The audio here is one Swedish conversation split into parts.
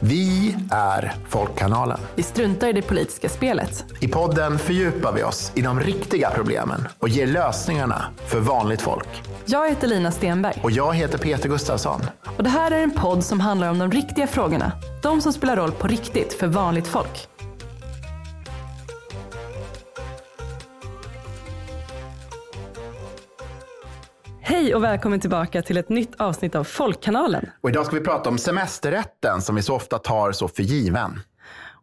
Vi är Folkkanalen. Vi struntar i det politiska spelet. I podden fördjupar vi oss i de riktiga problemen och ger lösningarna för vanligt folk. Jag heter Lina Stenberg. Och jag heter Peter Gustafsson. Och det här är en podd som handlar om de riktiga frågorna. De som spelar roll på riktigt för vanligt folk. Hej och välkommen tillbaka till ett nytt avsnitt av Folkkanalen. Och idag ska vi prata om semesterrätten som vi så ofta tar så för given.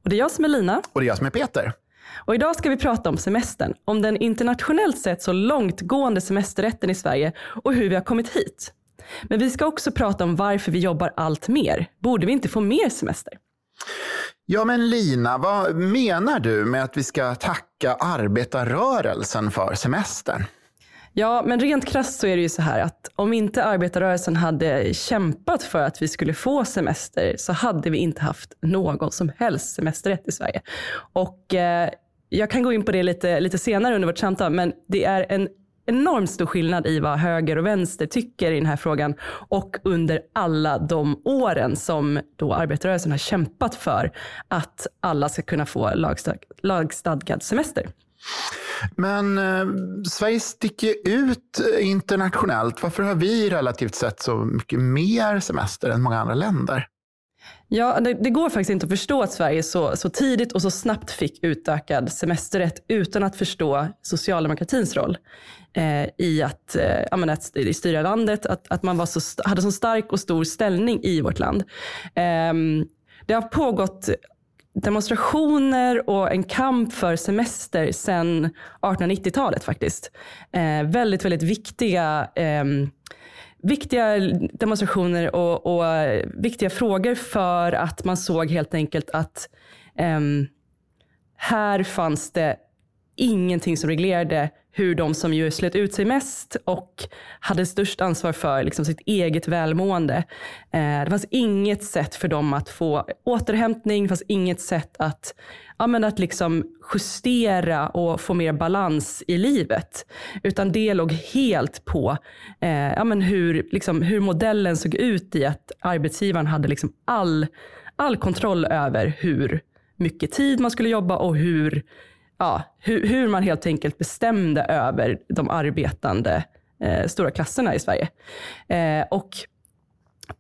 Och det är jag som är Lina. Och det är jag som är Peter. Och idag ska vi prata om semestern, om den internationellt sett så långtgående semesterrätten i Sverige och hur vi har kommit hit. Men vi ska också prata om varför vi jobbar allt mer. Borde vi inte få mer semester? Ja, men Lina, vad menar du med att vi ska tacka arbetarrörelsen för semestern? Ja, men rent krasst så är det ju så här att om inte arbetarrörelsen hade kämpat för att vi skulle få semester så hade vi inte haft någon som helst semesterrätt i Sverige. Och eh, jag kan gå in på det lite, lite senare under vårt samtal, men det är en enormt stor skillnad i vad höger och vänster tycker i den här frågan och under alla de åren som då arbetarrörelsen har kämpat för att alla ska kunna få lagstadgad semester. Men eh, Sverige sticker ut internationellt. Varför har vi relativt sett så mycket mer semester än många andra länder? Ja, det, det, går faktiskt inte att förstå att Sverige så, så tidigt och så snabbt fick utökad semesterrätt utan att förstå socialdemokratins roll eh, i att, eh, att styra landet, att, att man var så, hade så stark och stor ställning i vårt land. Eh, det har pågått demonstrationer och en kamp för semester sedan 1890-talet faktiskt. Eh, väldigt, väldigt viktiga eh, viktiga demonstrationer och, och, viktiga frågor för att man såg helt enkelt att um, här fanns det ingenting som reglerade hur de som ju slet ut sig mest och hade störst ansvar för liksom, sitt eget välmående. Eh, det fanns inget sätt för dem att få återhämtning, det fanns inget sätt att, ja, men att liksom justera och få mer balans i livet. Utan det låg helt på eh, ja, men hur, liksom, hur modellen såg ut i att arbetsgivaren hade liksom all, all kontroll över hur mycket tid man skulle jobba och hur ja, hur, hur, man helt enkelt bestämde över de arbetande eh, stora klasserna i Sverige. Eh, och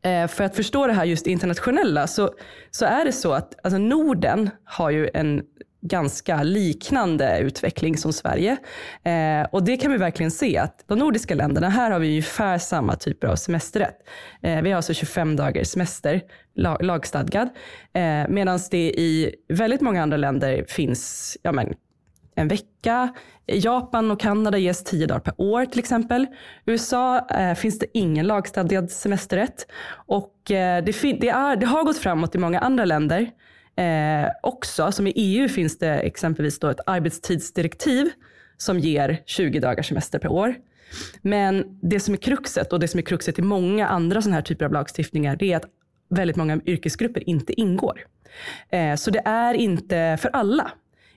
eh, för att förstå det här just internationella så, så är det så att alltså Norden har ju en ganska liknande utveckling som Sverige. Eh, och det kan vi verkligen se att de nordiska länderna, här har vi ungefär samma typer av semesterrätt. Eh, vi har alltså 25 dagars semester, lag, lagstadgad. Eh, Medan det i väldigt många andra länder finns ja, men, en vecka. I Japan och Kanada ges tio dagar per år till exempel. I USA eh, finns det ingen lagstadgad semesterrätt. Och eh, det, det, är, det, har gått framåt i många andra länder eh, också. Som i EU finns det exempelvis då ett arbetstidsdirektiv som ger 20 dagars semester per år. Men det som är kruxet och det som är kruxet i många andra sådana här typer av lagstiftningar det är att väldigt många yrkesgrupper inte ingår. Eh, så det är inte för alla.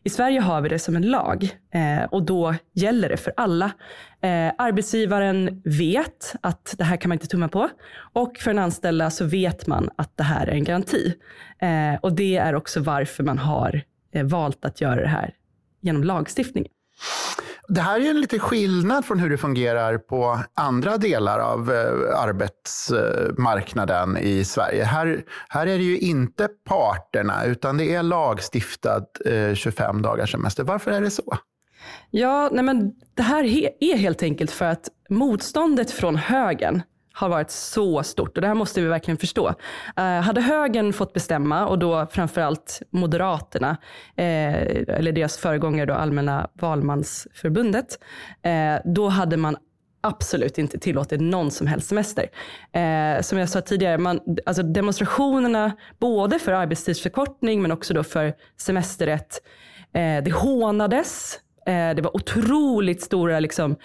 I Sverige har vi det som en lag eh, och då gäller det för alla. Eh, arbetsgivaren vet att det här kan man inte tumma på och för en anställda så vet man att det här är en garanti. Eh, och det är också varför man har eh, valt att göra det här genom lagstiftning. Det här är ju en liten skillnad från hur det fungerar på andra delar av eh, arbetsmarknaden i Sverige. Här, här är det ju inte parterna, utan det är lagstiftad eh, 25 dagars semester. Varför är det så? Ja, nej men det här är helt enkelt för att motståndet från högern har varit så stort och det här måste vi verkligen förstå. Eh, hade högern fått bestämma och då framförallt Moderaterna, eh, eller deras föregångare då Allmänna valmansförbundet, eh, då hade man absolut inte tillåtit någon som helst semester. Eh, som jag sa tidigare, man, alltså demonstrationerna både för arbetstidsförkortning men också då för semesterrätt, eh, det hånades Eh, det var otroligt stora, liksom,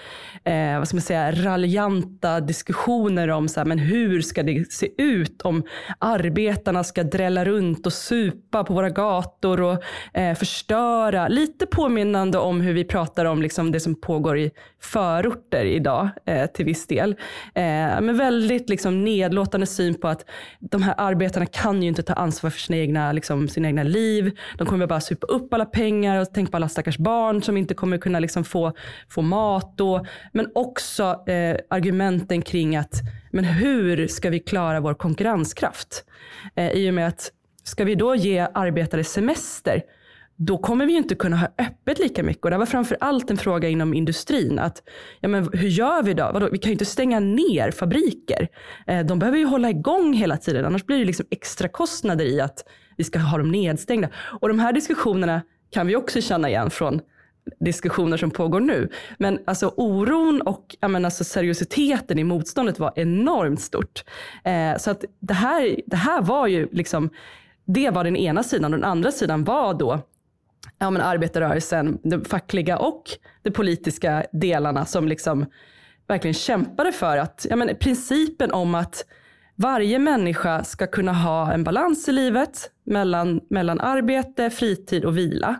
eh, vad ska man säga, raljanta diskussioner om så här, men hur ska det se ut om arbetarna ska drälla runt och supa på våra gator och eh, förstöra. Lite påminnande om hur vi pratar om liksom, det som pågår i förorter idag eh, till viss del. Eh, men väldigt liksom, nedlåtande syn på att de här arbetarna kan ju inte ta ansvar för sina egna, liksom, sina egna liv. De kommer bara supa upp alla pengar och tänka på alla stackars barn som inte kommer kunna liksom, få, få mat. Då. Men också eh, argumenten kring att men hur ska vi klara vår konkurrenskraft? Eh, I och med att ska vi då ge arbetare semester då kommer vi inte kunna ha öppet lika mycket. Och det var framför allt en fråga inom industrin. Att, ja, men hur gör vi då? Vadå? Vi kan ju inte stänga ner fabriker. Eh, de behöver ju hålla igång hela tiden. Annars blir det liksom extra kostnader i att vi ska ha dem nedstängda. Och de här diskussionerna kan vi också känna igen från diskussioner som pågår nu. Men alltså oron och menar, alltså seriositeten i motståndet var enormt stort. Eh, så att det här, det här var ju liksom, det var den ena sidan och den andra sidan var då ja, men arbetarrörelsen, de fackliga och de politiska delarna som liksom verkligen kämpade för att, ja, men principen om att varje människa ska kunna ha en balans i livet mellan, mellan arbete, fritid och vila.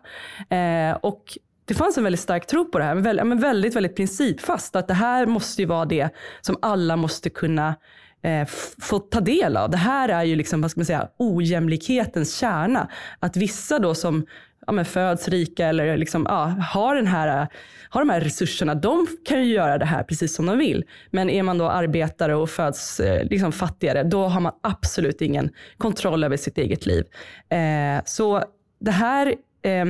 Eh, och det fanns en väldigt stark tro på det här, men väldigt, men väldigt, väldigt principfast. Att det här måste ju vara det som alla måste kunna eh, få ta del av. Det här är ju liksom, vad ska man säga, ojämlikhetens kärna. Att vissa då som ja, men föds rika eller liksom, ja, har, den här, har de här resurserna, de kan ju göra det här precis som de vill. Men är man då arbetare och föds eh, liksom fattigare, då har man absolut ingen kontroll över sitt eget liv. Eh, så det här, eh,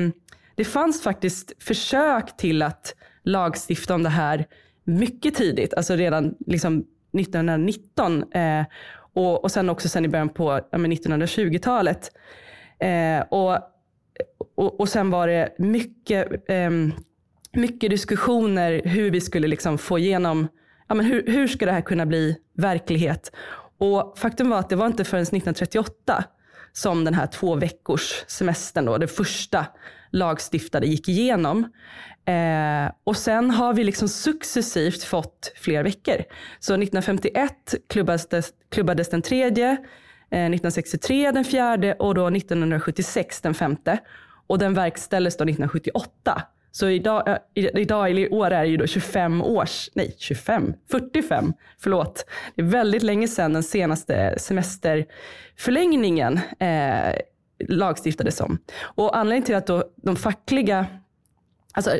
det fanns faktiskt försök till att lagstifta om det här mycket tidigt, alltså redan liksom 1919 eh, och, och sen också sen i början på ja, 1920-talet. Eh, och och, och sen var det mycket, eh, mycket diskussioner hur vi skulle liksom få igenom, ja, men hur, hur ska det här kunna bli verklighet? Och faktum var att det var inte förrän 1938 som den här två veckors semestern, då, det första lagstiftade, gick igenom. Eh, och sen har vi liksom successivt fått fler veckor. Så 1951 klubbades, klubbades den tredje, eh, 1963 den fjärde och då 1976 den femte. Och den verkställdes då 1978. Så idag, eh, idag eller i år är det ju då 25 års, nej 25, 45, förlåt. Det är väldigt länge sedan den senaste semesterförlängningen eh, lagstiftades om. Och anledningen till att då de fackliga, alltså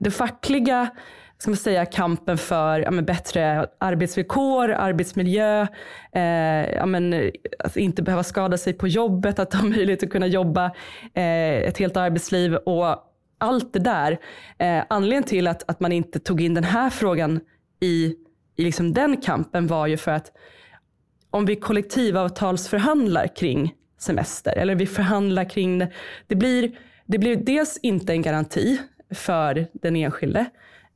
det fackliga ska man säga, kampen för ja, bättre arbetsvillkor, arbetsmiljö, eh, ja, men, att inte behöva skada sig på jobbet, att ha möjlighet att kunna jobba eh, ett helt arbetsliv och allt det där. Eh, anledningen till att, att man inte tog in den här frågan i, i liksom den kampen var ju för att om vi kollektivavtalsförhandlar kring semester eller vi förhandlar kring det, det blir, det blir dels inte en garanti för den enskilde.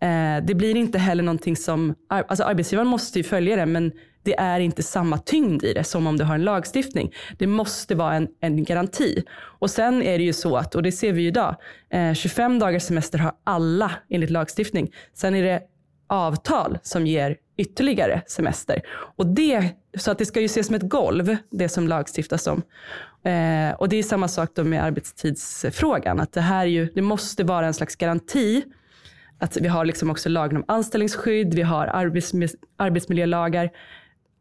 Eh, det blir inte heller någonting som, alltså arbetsgivaren måste ju följa det men det är inte samma tyngd i det som om du har en lagstiftning. Det måste vara en, en garanti. Och sen är det ju så att, och det ser vi ju idag, eh, 25 dagars semester har alla enligt lagstiftning. Sen är det avtal som ger ytterligare semester. Och det, så att det ska ju ses som ett golv, det som lagstiftas om. Eh, och det är samma sak då med arbetstidsfrågan. Att det här ju, det måste vara en slags garanti att vi har liksom också lagen om anställningsskydd, vi har arbetsmiljölagar.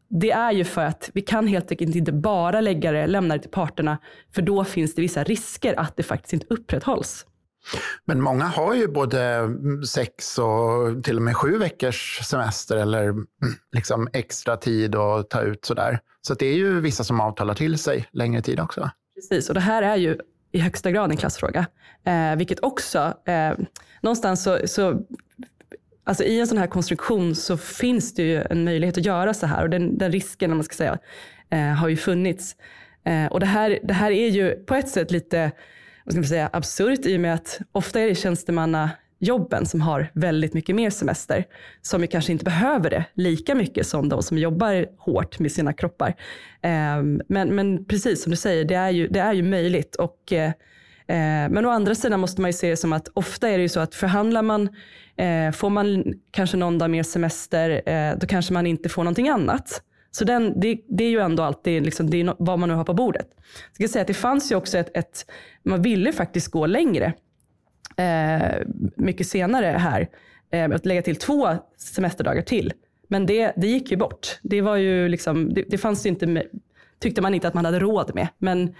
Det är ju för att vi kan helt enkelt inte bara lägga det, lämna det till parterna, för då finns det vissa risker att det faktiskt inte upprätthålls. Men många har ju både sex och till och med sju veckors semester eller liksom extra tid att ta ut sådär. Så det är ju vissa som avtalar till sig längre tid också. Precis, och det här är ju i högsta grad en klassfråga. Eh, vilket också, eh, någonstans så, så Alltså I en sån här konstruktion så finns det ju en möjlighet att göra så här och den, den risken, om man ska säga, eh, har ju funnits. Eh, och det här, det här är ju på ett sätt lite vad ska man säga, absurt i och med att ofta är det tjänstemanna jobben som har väldigt mycket mer semester, som ju kanske inte behöver det lika mycket som de som jobbar hårt med sina kroppar. Ehm, men, men precis som du säger, det är ju, det är ju möjligt och eh, eh, men å andra sidan måste man ju se det som att ofta är det ju så att förhandlar man, eh, får man kanske någon dag mer semester, eh, då kanske man inte får någonting annat. Så den, det, det, är ju ändå alltid liksom, det är vad man nu har på bordet. Jag ska säga att det fanns ju också ett, ett man ville faktiskt gå längre eh, mycket senare här. Eh, att lägga till två semesterdagar till. Men det, det gick ju bort. Det, var ju liksom, det, det fanns ju inte, tyckte man inte att man hade råd med. Men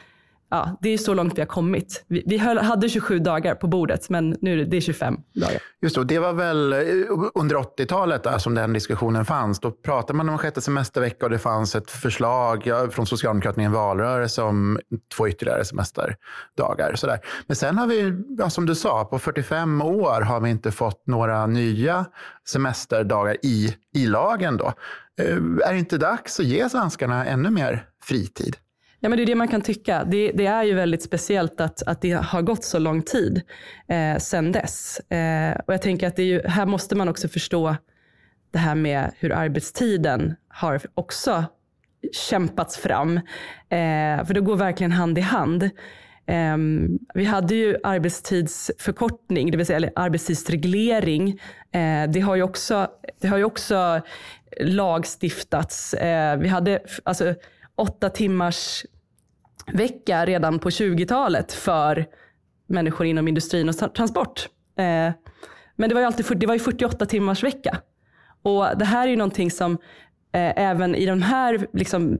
ja, det är så långt vi har kommit. Vi, vi höll, hade 27 dagar på bordet, men nu är det 25 dagar. Just det, det var väl eh, under 80-talet som alltså, den diskussionen fanns. Då pratade man om sjätte semestervecka och det fanns ett förslag från Socialdemokraterna i en valrörelse om två ytterligare semesterdagar. Sådär. Men sen har vi, ja, som du sa, på 45 år har vi inte fått några nya semesterdagar i, i lagen. Då. Eh, är det inte dags att ge svenskarna ännu mer fritid? Ja, men det är det man kan tycka. Det, det, är ju väldigt speciellt att, att det har gått så lång tid eh, sedan dess. Eh, och jag tänker att det är ju, här måste man också förstå det här med hur arbetstiden har också kämpats fram. Eh, för det går verkligen hand i hand. Ehm, vi hade ju arbetstidsförkortning, det vill säga arbetstidsreglering. Eh, det, har ju också, det har ju också lagstiftats. Eh, vi hade alltså, åtta timmars vecka redan på 20-talet för människor inom industrin och transport. Eh, men det var ju, alltid, det var ju 48 timmars vecka. Och det här är ju någonting som eh, även i de här, liksom,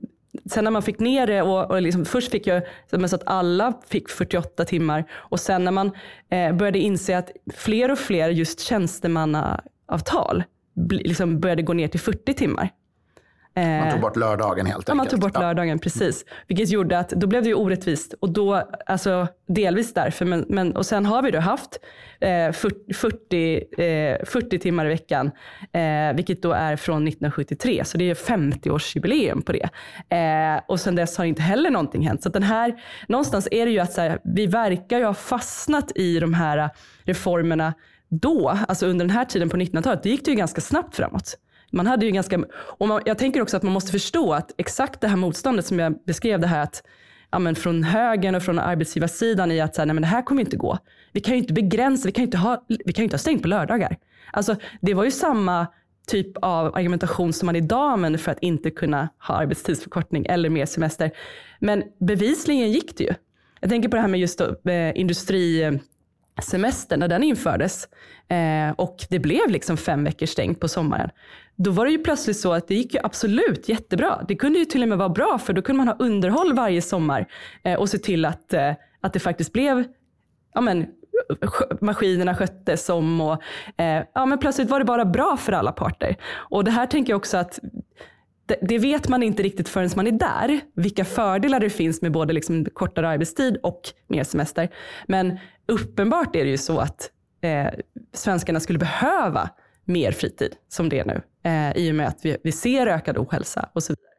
sen när man fick ner det och, och liksom, först fick jag så att alla fick 48 timmar och sen när man eh, började inse att fler och fler just tjänstemannaavtal liksom började gå ner till 40 timmar. Man tog eh, bort lördagen helt enkelt. Ja, man tog bort lördagen, precis. Vilket gjorde att då blev det ju orättvist. Och då, alltså delvis därför, men, men och sen har vi då haft eh, 40, eh, 40 timmar i veckan, eh, vilket då är från 1973. Så det är 50-årsjubileum på det. Eh, och sen dess har inte heller någonting hänt. Så den här, någonstans är det ju att så här, vi verkar ju ha fastnat i de här reformerna då, alltså under den här tiden på 1900-talet. Det gick det ju ganska snabbt framåt. Man hade ju ganska, och man, jag tänker också att man måste förstå att exakt det här motståndet som jag beskrev det här att ja, men från högern och från arbetsgivarsidan i att så här, nej, men det här kommer inte gå. Vi kan ju inte begränsa, vi kan ju inte ha, vi kan inte ha stängt på lördagar. Alltså, det var ju samma typ av argumentation som man idag använder för att inte kunna ha arbetstidsförkortning eller mer semester. Men bevisligen gick det ju. Jag tänker på det här med just då, eh, industri när den infördes eh, och det blev liksom fem veckor stängt på sommaren. Då var det ju plötsligt så att det gick ju absolut jättebra. Det kunde ju till och med vara bra för då kunde man ha underhåll varje sommar eh, och se till att, eh, att det faktiskt blev ja, men, maskinerna sköttes om och eh, ja, men plötsligt var det bara bra för alla parter. Och det här tänker jag också att det, vet man inte riktigt förrän man är där, vilka fördelar det finns med både liksom kortare arbetstid och mer semester. Men uppenbart är det ju så att eh, svenskarna skulle behöva mer fritid som det är nu, eh, i och med att vi, vi ser ökad ohälsa och så vidare.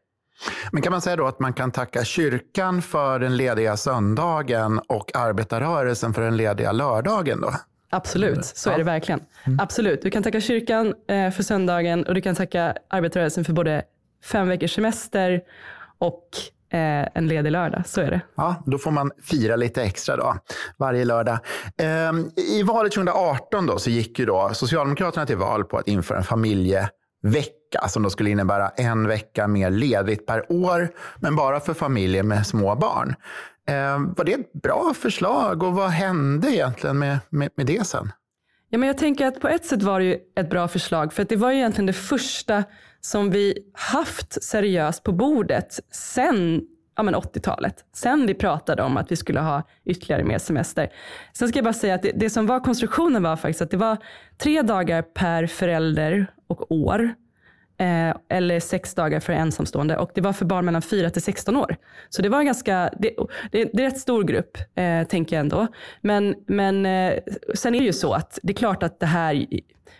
Men kan man säga då att man kan tacka kyrkan för den lediga söndagen och arbetarrörelsen för den lediga lördagen då? Absolut, så är det verkligen. Mm. Absolut. Du kan tacka kyrkan eh, för söndagen och du kan tacka arbetarrörelsen för både fem veckors semester och eh, en ledig lördag. Så är det. Ja, då får man fira lite extra då, varje lördag. Eh, I valet 2018 då, så gick ju då Socialdemokraterna till val på att införa en familjevecka som då skulle innebära en vecka mer ledigt per år, men bara för familjer med små barn. Eh, var det ett bra förslag och vad hände egentligen med, med, med det sen? Ja, men jag tänker att på ett sätt var det ju ett bra förslag, för att det var ju egentligen det första som vi haft seriöst på bordet sen ja, 80-talet. Sen vi pratade om att vi skulle ha ytterligare mer semester. Sen ska jag bara säga att det, det som var konstruktionen var faktiskt att det var tre dagar per förälder och år. Eh, eller sex dagar för ensamstående och det var för barn mellan 4 till 16 år. Så det var en ganska, det, det, det är en rätt stor grupp eh, tänker jag ändå. Men, men eh, sen är det ju så att det är klart att det här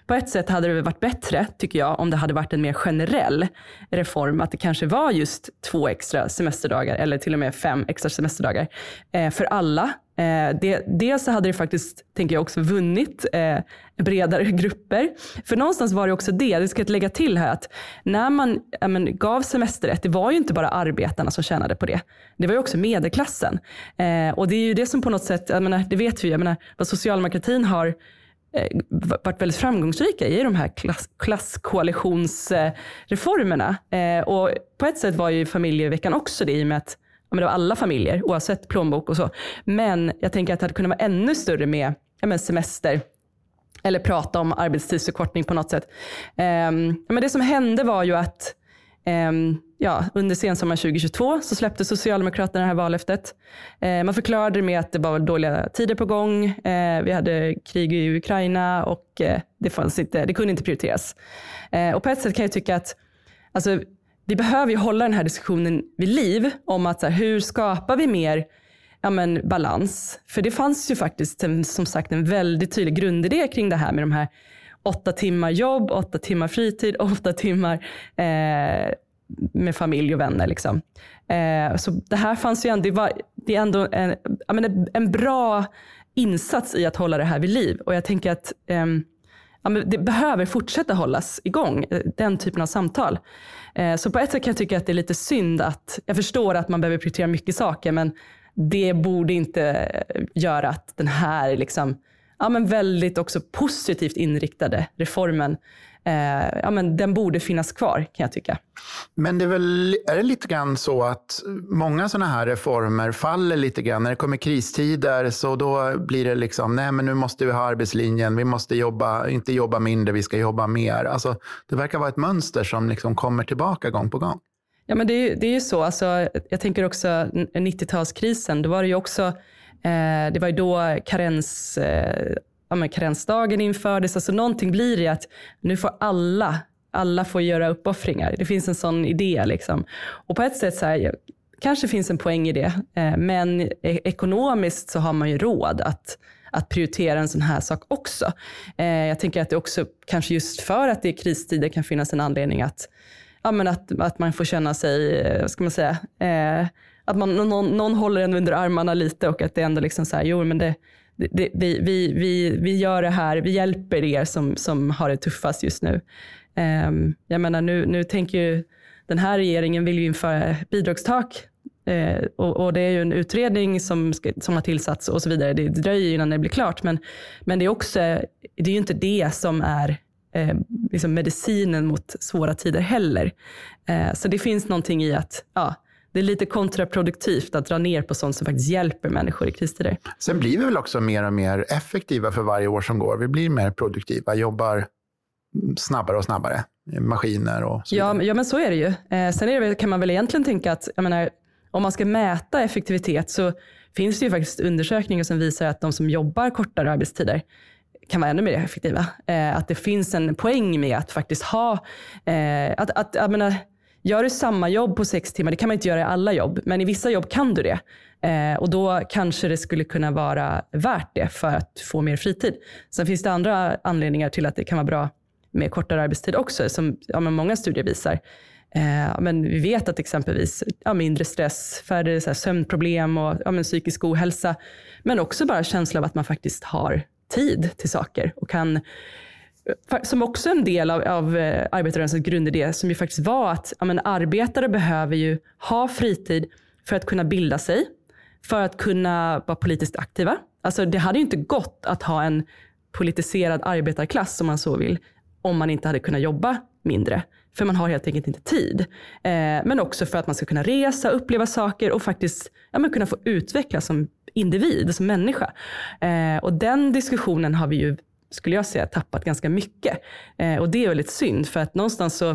på ett sätt hade det varit bättre, tycker jag, om det hade varit en mer generell reform. Att det kanske var just två extra semesterdagar eller till och med fem extra semesterdagar eh, för alla. Eh, det, dels så hade det faktiskt, tänker jag också, vunnit eh, bredare grupper. För någonstans var det också det, det ska jag lägga till här, att när man men, gav semesterrätt, det var ju inte bara arbetarna som tjänade på det. Det var ju också medelklassen. Eh, och det är ju det som på något sätt, jag menar, det vet vi ju, jag menar, vad socialdemokratin har eh, varit väldigt framgångsrika i de här klass, klasskoalitionsreformerna. Eh, och på ett sätt var ju familjeveckan också det i och med att ja, men det var alla familjer oavsett plånbok och så. Men jag tänker att det hade kunnat vara ännu större med ja, men semester eller prata om arbetstidsförkortning på något sätt. Um, men det som hände var ju att um, ja, under sensommaren 2022 så släppte Socialdemokraterna det här vallöftet. Uh, man förklarade det med att det var dåliga tider på gång. Uh, vi hade krig i Ukraina och uh, det, fanns inte, det kunde inte prioriteras. och på ett sätt kan jag tycka att alltså, vi behöver ju hålla den här diskussionen vid liv om att så här, hur skapar vi mer ja, men, balans? För det fanns ju faktiskt en, som sagt en väldigt tydlig grundidé kring det här med de här åtta timmar jobb, åtta timmar fritid, åtta timmar eh, med familj och vänner. Liksom. Eh, så det här fanns ju ändå, det, var, det är ändå en, en, en bra insats i att hålla det här vid liv. Och jag tänker att eh, ja, men det behöver fortsätta hållas igång, eh, den typen av samtal. Eh, så på ett sätt kan jag tycka att det är lite synd att, jag förstår att man behöver prioritera mycket saker, men det borde inte göra att den här liksom, ja, men väldigt också positivt inriktade reformen eh, ja, men den borde finnas kvar kan jag tycka. Men det är väl är det lite grann så att många sådana här reformer faller lite grann. När det kommer kristider så då blir det liksom, nej men nu måste vi ha arbetslinjen, vi måste jobba, inte jobba mindre, vi ska jobba mer. Alltså, det verkar vara ett mönster som liksom kommer tillbaka gång på gång. Ja men det är, det är ju så, alltså, jag tänker också 90-talskrisen, då var det ju också Eh, det var ju då karens, eh, ja, men karensdagen infördes. Alltså någonting blir det att nu får alla, alla får göra uppoffringar. Det finns en sån idé. Liksom. Och på ett sätt så här, kanske finns en poäng i det. Eh, men e-, ekonomiskt så har man ju råd att att prioritera en sån här sak också. Eh, jag tänker att det också, kanske just för att det är kristider, kan finnas en anledning att, ja, men att, att man får känna sig, eh, vad ska man säga, eh, att man, någon, någon håller en under armarna lite och att det ändå liksom så här, jo men det, det, vi, vi, vi, vi gör det här, vi hjälper er som, som har det tuffast just nu. Um, jag menar nu, nu tänker ju den här regeringen vill ju införa bidragstak uh, och, och, det är ju en utredning som, ska, som har tillsatts och så vidare. Det dröjer innan det blir klart men, men det är också, det är ju inte det som är eh, liksom medicinen mot svåra tider heller. Eh, så det finns någonting i att ja, det är lite kontraproduktivt att dra ner på sånt som faktiskt hjälper människor i kristider. Sen blir vi väl också mer och mer effektiva för varje år som går. Vi blir mer produktiva, jobbar snabbare och snabbare. Maskiner och så ja, ja, men så är det ju. Eh, sen det, kan man väl egentligen tänka att jag menar, om man ska mäta effektivitet så finns det ju faktiskt undersökningar som visar att de som jobbar kortare arbetstider kan vara ännu mer effektiva. Eh, att det finns en poäng med att faktiskt ha, eh, att, att, jag menar, Gör du samma jobb på sex timmar, det kan man inte göra i alla jobb, men i vissa jobb kan du det. Eh, och då kanske det skulle kunna vara värt det för att få mer fritid. Sen finns det andra anledningar till att det kan vara bra med kortare arbetstid också, som ja, många studier visar. Eh, men vi vet att exempelvis ja, mindre stress, färre så här, sömnproblem och ja, men psykisk ohälsa, men också bara känsla av att man faktiskt har tid till saker och kan som också en del av, av eh, arbetarrörelsens grundidé som ju faktiskt var att ja, men, arbetare behöver ju ha fritid för att kunna bilda sig, för att kunna vara politiskt aktiva. Alltså det hade ju inte gått att ha en politiserad arbetarklass om man så vill, om man inte hade kunnat jobba mindre. För man har helt enkelt inte tid. Eh, men också för att man ska kunna resa, uppleva saker och faktiskt ja, men kunna få utvecklas som individ, som människa. Eh, och den diskussionen har vi ju skulle jag säga, tappat ganska mycket. Eh, och det är väldigt synd för att någonstans så,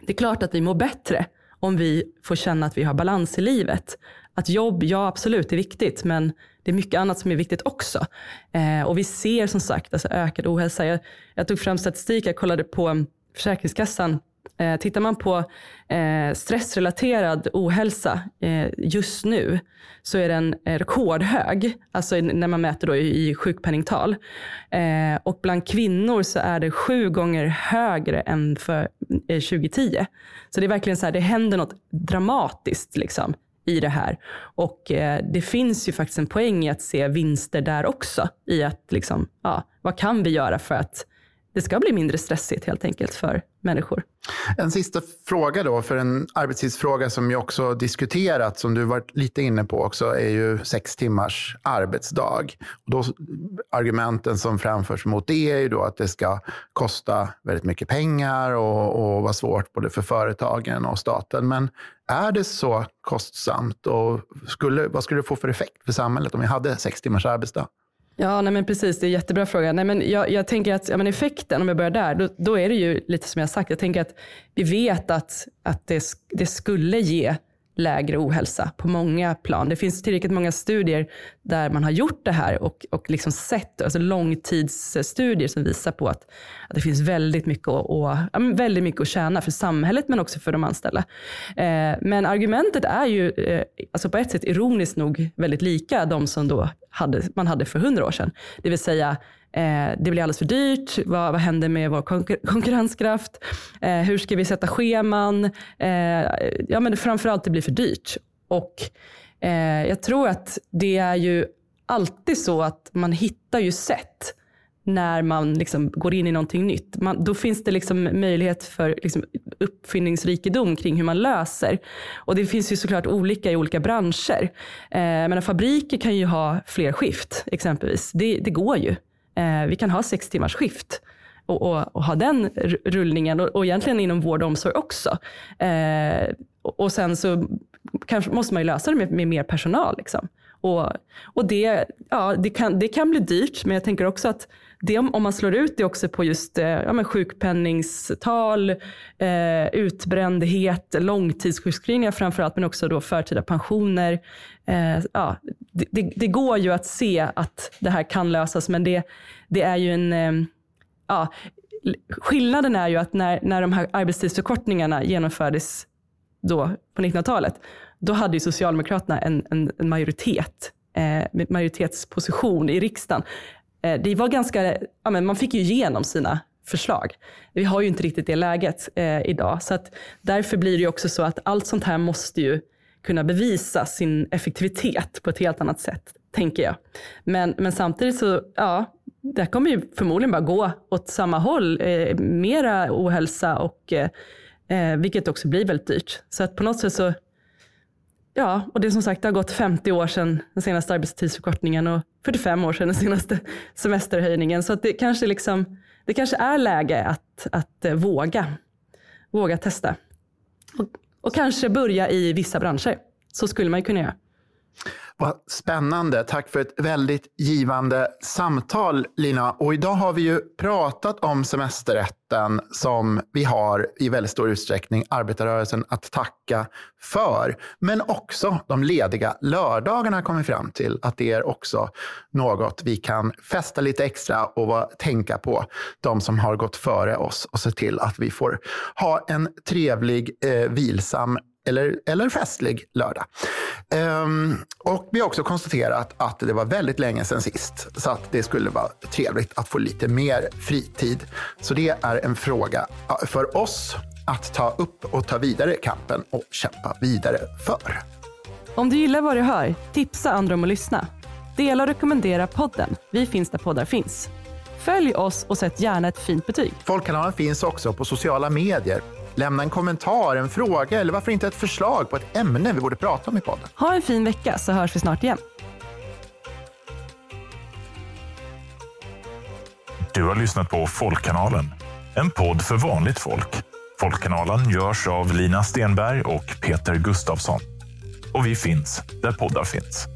det är klart att vi mår bättre om vi får känna att vi har balans i livet. Att jobb, ja absolut, är viktigt, men det är mycket annat som är viktigt också. Eh, och vi ser som sagt alltså, ökad ohälsa. Jag, jag tog fram statistik, jag kollade på Försäkringskassan Eh, tittar man på eh, stressrelaterad ohälsa eh, just nu så är den eh, rekordhög, alltså när man mäter då i, i sjukpenningtal. Eh, och bland kvinnor så är det sju gånger högre än för eh, 2010. Så det är verkligen så här, det händer något dramatiskt liksom, i det här. Och eh, det finns ju faktiskt en poäng i att se vinster där också. I att liksom, ja, vad kan vi göra för att det ska bli mindre stressigt helt enkelt för människor. En sista fråga då, för en arbetstidsfråga som ju också diskuterat som du varit lite inne på också, är ju sex timmars arbetsdag. Och då, argumenten som framförs mot det är ju då att det ska kosta väldigt mycket pengar och, och vara svårt både för företagen och staten. Men är det så kostsamt och skulle, vad skulle det få för effekt för samhället om vi hade sex timmars arbetsdag? Ja, nej men precis. Det är en jättebra fråga. Nej, men jag, jag tänker att ja, men effekten, om jag börjar där, då, då, är det ju lite som jag sagt. Jag tänker att vi vet att, att det, det skulle ge lägre ohälsa på många plan. Det finns tillräckligt många studier där man har gjort det här och, och liksom sett, alltså långtidsstudier som visar på att, att det finns väldigt mycket, att, och, väldigt mycket att tjäna för samhället men också för de anställda. Eh, men argumentet är ju eh, alltså på ett sätt ironiskt nog väldigt lika de som då hade, man hade för hundra år sedan. Det vill säga Eh, det blir alldeles för dyrt. Vad, vad händer med vår konkur konkurrenskraft? Eh, hur ska vi sätta scheman? Eh, ja, men framförallt det blir för dyrt. Och eh, jag tror att det är ju alltid så att man hittar ju sätt när man liksom går in i någonting nytt. Man, då finns det liksom möjlighet för liksom uppfinningsrikedom kring hur man löser. Och det finns ju såklart olika i olika branscher. Eh, men fabriker kan ju ha fler skift exempelvis. Det, det går ju. Eh, vi kan ha sex timmars skift och, och, och ha den rullningen och, och egentligen inom vård och omsorg också. Eh, och, sen så kanske måste man ju lösa det med, med mer personal. Liksom. Och, och det, ja, det, kan, det kan bli dyrt, men jag tänker också att det, om man slår ut det också på just eh, ja, men sjukpenningstal, eh, utbrändhet, långtidssjukskrivningar framförallt, men också då förtida pensioner. Eh, ja, det, det, det, går ju att se att det här kan lösas, men det, det är ju en... Eh, ja, skillnaden är ju att när, när de här arbetstidsförkortningarna genomfördes då på 1900-talet, då hade ju Socialdemokraterna en, en, en majoritet, eh, majoritetsposition i riksdagen. Eh, det var ganska, ja, men man fick ju igenom sina förslag. Vi har ju inte riktigt det läget eh, idag. Så att därför blir det ju också så att allt sånt här måste ju kunna bevisa sin effektivitet på ett helt annat sätt, tänker jag. Men, men samtidigt så, ja, det kommer ju förmodligen bara gå åt samma håll. Eh, mera ohälsa och eh, eh, vilket också blir väldigt dyrt. Så att på något sätt så Ja, och det är som sagt, det har gått 50 år sedan den senaste arbetstidsförkortningen och 45 år sedan den senaste semesterhöjningen. Så att det, kanske liksom, det kanske är läge att, att eh, våga, våga testa. Och, och kanske börja i vissa branscher. Så skulle man ju kunna göra. Vad spännande. Tack för ett väldigt givande samtal, Lina. Och idag har vi ju pratat om semesterrätten som vi har i väldigt stor utsträckning arbetarrörelsen att tacka för. Men också de lediga lördagarna kommer fram till att det är också något vi kan fästa lite extra och tänka på de som har gått före oss och se till att vi får ha en trevlig, eh, vilsam eller, eller festlig lördag. Um, och vi har också konstaterat att det var väldigt länge sedan sist, så att det skulle vara trevligt att få lite mer fritid. Så det är en fråga för oss att ta upp och ta vidare kampen och kämpa vidare för. Om du gillar vad du hör, tipsa andra om att lyssna. Dela och rekommendera podden. Vi finns där poddar finns. Följ oss och sätt gärna ett fint betyg. Folkkanalen finns också på sociala medier lämna en kommentar, en fråga eller varför inte ett förslag på ett ämne vi borde prata om i podden. Ha en fin vecka så hörs vi snart igen. Du har lyssnat på Folkkanalen, en podd för vanligt folk. Folkkanalen görs av Lina Stenberg och Peter Gustafsson. Och vi finns där poddar finns.